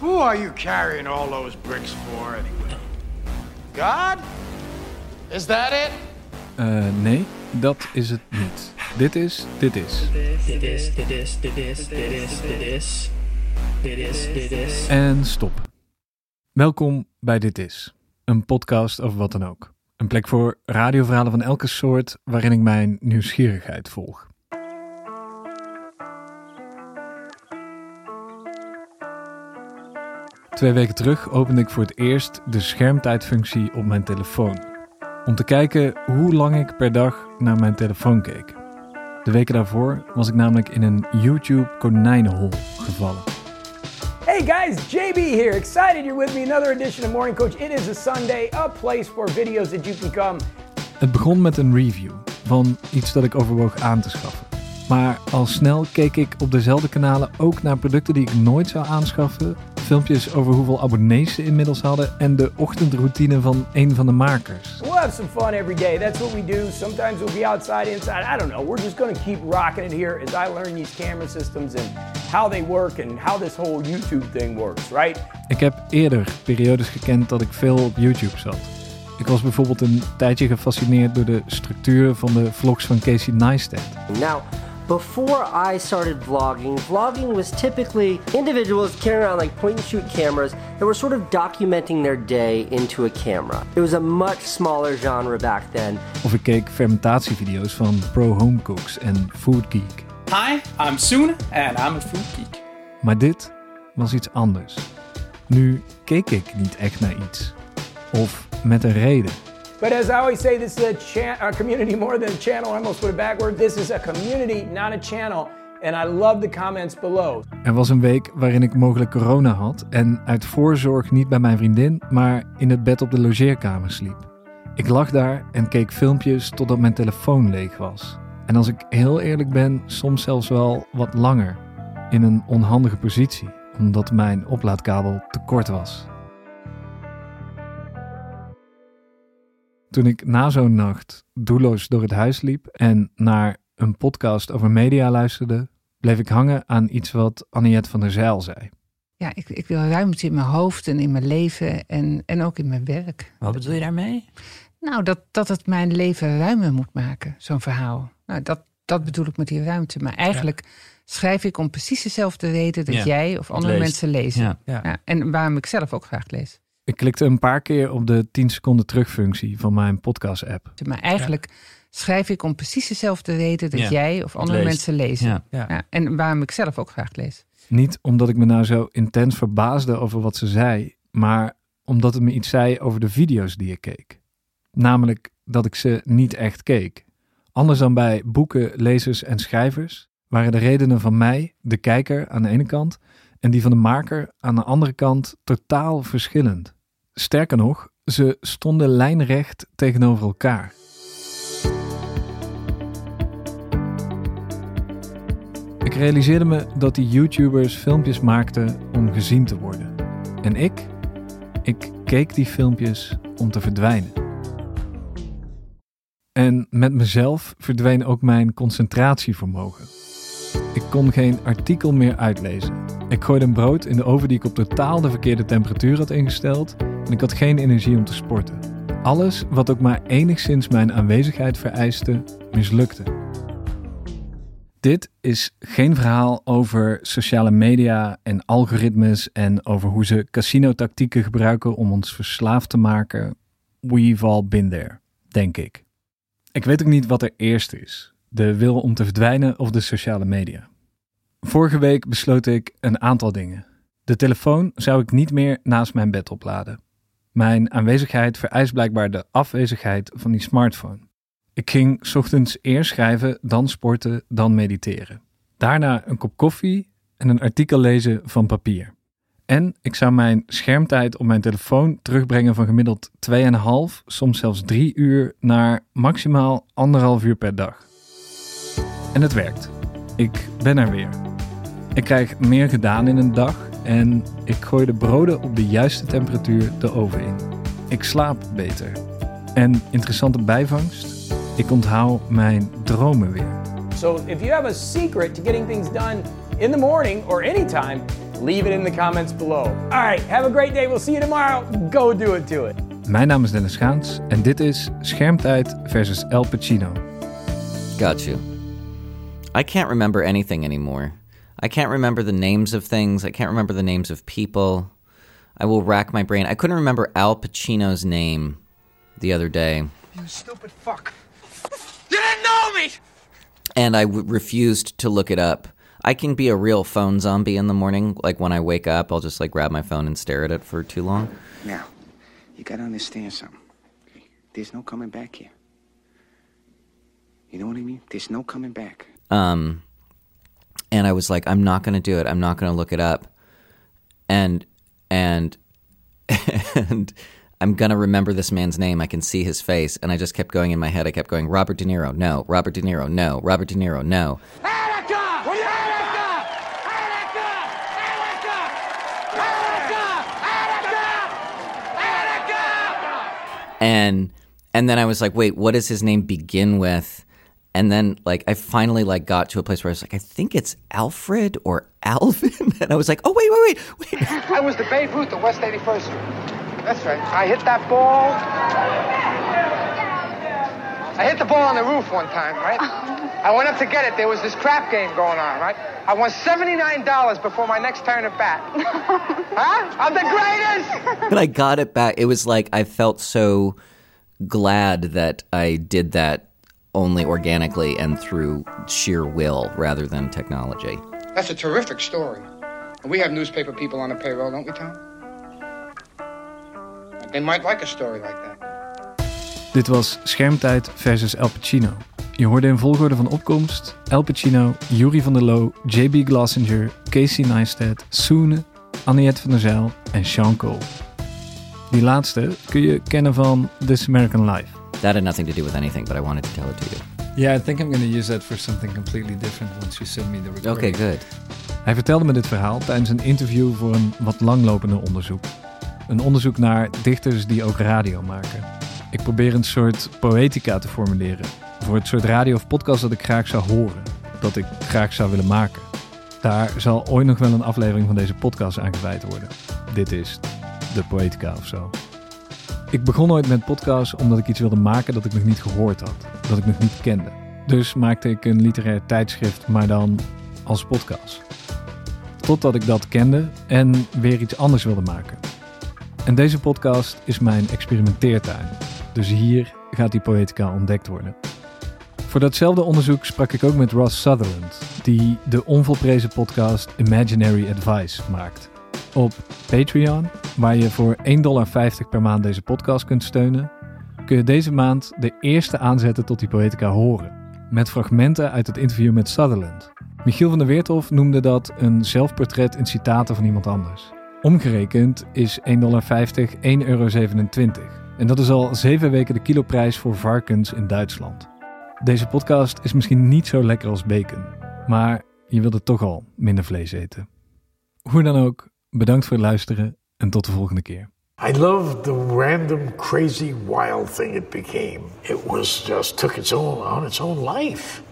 Who are you carrying all those bricks for anyway? God? Is that it? Uh, nee, dat is het niet. Dit is, dit is. Dit is, dit is, dit is, dit is, dit is. Dit is, dit is. En stop. Welkom bij Dit Is. Een podcast over wat dan ook. Een plek voor radioverhalen van elke soort waarin ik mijn nieuwsgierigheid volg. Twee weken terug opende ik voor het eerst de schermtijdfunctie op mijn telefoon. Om te kijken hoe lang ik per dag naar mijn telefoon keek. De weken daarvoor was ik namelijk in een YouTube konijnenhol gevallen. Hey guys, JB here. Excited you're with me. Another edition of Morning Coach. It is a Sunday, a place for videos that you can come. Het begon met een review van iets dat ik overwoog aan te schaffen. Maar al snel keek ik op dezelfde kanalen ook naar producten die ik nooit zou aanschaffen. Filmpjes over hoeveel abonnees ze inmiddels hadden en de ochtendroutine van een van de makers. We'll have some fun every day. That's what we do. Sometimes we'll be outside, inside. I don't know. We're just going to keep rocking it here as I learn these camera systems and how they work and how this whole YouTube thing works, right? Ik heb eerder periodes gekend dat ik veel op YouTube zat. Ik was bijvoorbeeld een tijdje gefascineerd door de structuur van de vlogs van Casey Neistat. Now, before I started vlogging, vlogging was typically individuals carrying around like point and shoot cameras that were sort of documenting their day into a camera. It was a much smaller genre back then. Of ik keek fermentatievideo's van Pro Home Cooks en Food Geek. Hi, I'm Soon and I'm a food geek. Maar dit was iets anders. Nu keek ik niet echt naar iets. Of met een reden. But as I always say, this is a, community more than a channel. Almost put it backward. This is a community, not a channel. And I love the comments below. Er was een week waarin ik mogelijk corona had en uit voorzorg niet bij mijn vriendin, maar in het bed op de logeerkamer sliep. Ik lag daar en keek filmpjes totdat mijn telefoon leeg was. En als ik heel eerlijk ben, soms zelfs wel wat langer. In een onhandige positie, omdat mijn oplaadkabel te kort was. Toen ik na zo'n nacht doelloos door het huis liep en naar een podcast over media luisterde, bleef ik hangen aan iets wat Anniette van der Zijl zei. Ja, ik, ik wil ruimte in mijn hoofd en in mijn leven en, en ook in mijn werk. Wat bedoel je daarmee? Nou, dat, dat het mijn leven ruimer moet maken, zo'n verhaal. Nou, dat, dat bedoel ik met die ruimte. Maar eigenlijk schrijf ik om precies dezelfde reden dat Ja, jij of andere mensen lezen. Ja. Ja, en waarom ik zelf ook graag lees. Ik klikte een paar keer op de 10 seconden terugfunctie van mijn podcast-app. Maar eigenlijk schrijf ik om precies dezelfde reden dat Ja, jij of andere leest. mensen lezen. Ja. Ja, en waarom ik zelf ook graag lees. Niet omdat ik me nou zo intens verbaasde over wat ze zei, maar omdat het me iets zei over de video's die ik keek. Namelijk dat ik ze niet echt keek. Anders dan bij boeken, lezers en schrijvers waren de redenen van mij, de kijker aan de ene kant, en die van de maker aan de andere kant totaal verschillend. Sterker nog, ze stonden lijnrecht tegenover elkaar. Ik realiseerde me dat die YouTubers filmpjes maakten om gezien te worden. En ik? Ik keek die filmpjes om te verdwijnen. En met mezelf verdween ook mijn concentratievermogen. Ik kon geen artikel meer uitlezen. Ik gooide een brood in de oven die ik op totaal de verkeerde temperatuur had ingesteld en ik had geen energie om te sporten. Alles wat ook maar enigszins mijn aanwezigheid vereiste, mislukte. Dit is geen verhaal over sociale media en algoritmes en over hoe ze casino-tactieken gebruiken om ons verslaafd te maken. We've all been there, denk ik. Ik weet ook niet wat er eerst is: de wil om te verdwijnen of de sociale media. Vorige week besloot ik een aantal dingen. De telefoon zou ik niet meer naast mijn bed opladen. Mijn aanwezigheid vereist blijkbaar de afwezigheid van die smartphone. Ik ging ochtends eerst schrijven, dan sporten, dan mediteren. Daarna een kop koffie en een artikel lezen van papier. En ik zou mijn schermtijd op mijn telefoon terugbrengen van gemiddeld 2,5, soms zelfs 3 uur, naar maximaal anderhalf uur per dag. En het werkt. Ik ben er weer. Ik krijg meer gedaan in een dag en ik gooi de broden op de juiste temperatuur de oven in. Ik slaap beter. En interessante bijvangst, ik onthoud mijn dromen weer. So if you have a secret to getting things done in the morning or anytime, Leave it in the comments below. All right, have a great day. We'll see you tomorrow. Go do it to it. Mijn naam is Dennis Schaans en dit is Schermtijd versus El Pacino. Got you. I can't remember anything anymore. I can't remember the names of things. I can't remember the names of people. I will rack my brain. I couldn't remember Al Pacino's name the other day. You stupid fuck. You didn't know me! and I w- refused to look it up. I can be a real phone zombie in the morning. Like when I wake up, I'll just like grab my phone and stare at it for too long. Now, you gotta understand something. There's no coming back here. You know what I mean? There's no coming back. Um, and I was like, I'm not going to do it. I'm not going to look it up. And and and I'm going to remember this man's name. I can see his face, and I just kept going in my head. I kept going, Robert De Niro, no. Robert De Niro, no. Robert De Niro, no. Attica! Attica! Attica! Attica! Attica! Attica! and and then I was like, wait, what does his name begin with? And then like I finally like got to a place where I was like, I think it's Alfred or Alvin, and I was like, oh wait, wait, wait, wait. I was the Babe Ruth of West 81st Street. That's right. I hit that ball. I hit the ball on the roof one time, right? Uh-huh. I went up to get it. There was this crap game going on, right? I won $79 before my next turn at bat. huh? I'm the greatest! But I got it back. It was like I felt so glad that I did that only organically and through sheer will rather than technology. That's a terrific story. And we have newspaper people on the payroll, don't we, Tom? They might like a story like that. Dit was Schermtijd versus El Pacino. Je hoorde in volgorde van opkomst El Pacino, Yuri van der Loo, J.B. Glassinger, Casey Neistat, Soene, Anniette van der Zijl en Sean Cole. Die laatste kun je kennen van This American Life. That had nothing to do with anything, but I wanted to tell it to you. Yeah, I think I'm going to use that for something completely different once you send me the recording. Okay, good. Hij vertelde me dit verhaal tijdens een interview voor een wat langlopende onderzoek. Een onderzoek naar dichters die ook radio maken. Ik probeer een soort poëtica te formuleren. Voor het soort radio of podcast dat ik graag zou horen. Dat ik graag zou willen maken. Daar zal ooit nog wel een aflevering van deze podcast aan gewijd worden. Dit is de poëtica of zo. Ik begon ooit met podcasts omdat ik iets wilde maken dat ik nog niet gehoord had. Dat ik nog niet kende. Dus maakte ik een literair tijdschrift, maar dan als podcast. Totdat ik dat kende en weer iets anders wilde maken. En deze podcast is mijn experimenteertuin. Dus hier gaat die poëtica ontdekt worden. Voor datzelfde onderzoek sprak ik ook met Ross Sutherland, die de onvolprezen podcast Imaginary Advice maakt. Op Patreon, waar je voor 1,50 dollar per maand deze podcast kunt steunen, kun je deze maand de eerste aanzetten tot die poëtica horen. Met fragmenten uit het interview met Sutherland. Michiel van der Weerthof noemde dat een zelfportret in citaten van iemand anders. Omgerekend is 1,50 dollar 1,27 euro. En dat is al zeven weken de kiloprijs voor varkens in Duitsland. Deze podcast is misschien niet zo lekker als bacon, maar je wilt er toch al minder vlees eten. Hoe dan ook, bedankt voor het luisteren en tot de volgende keer. I loved the random, crazy, wild thing it became. It was just took its own on its own life.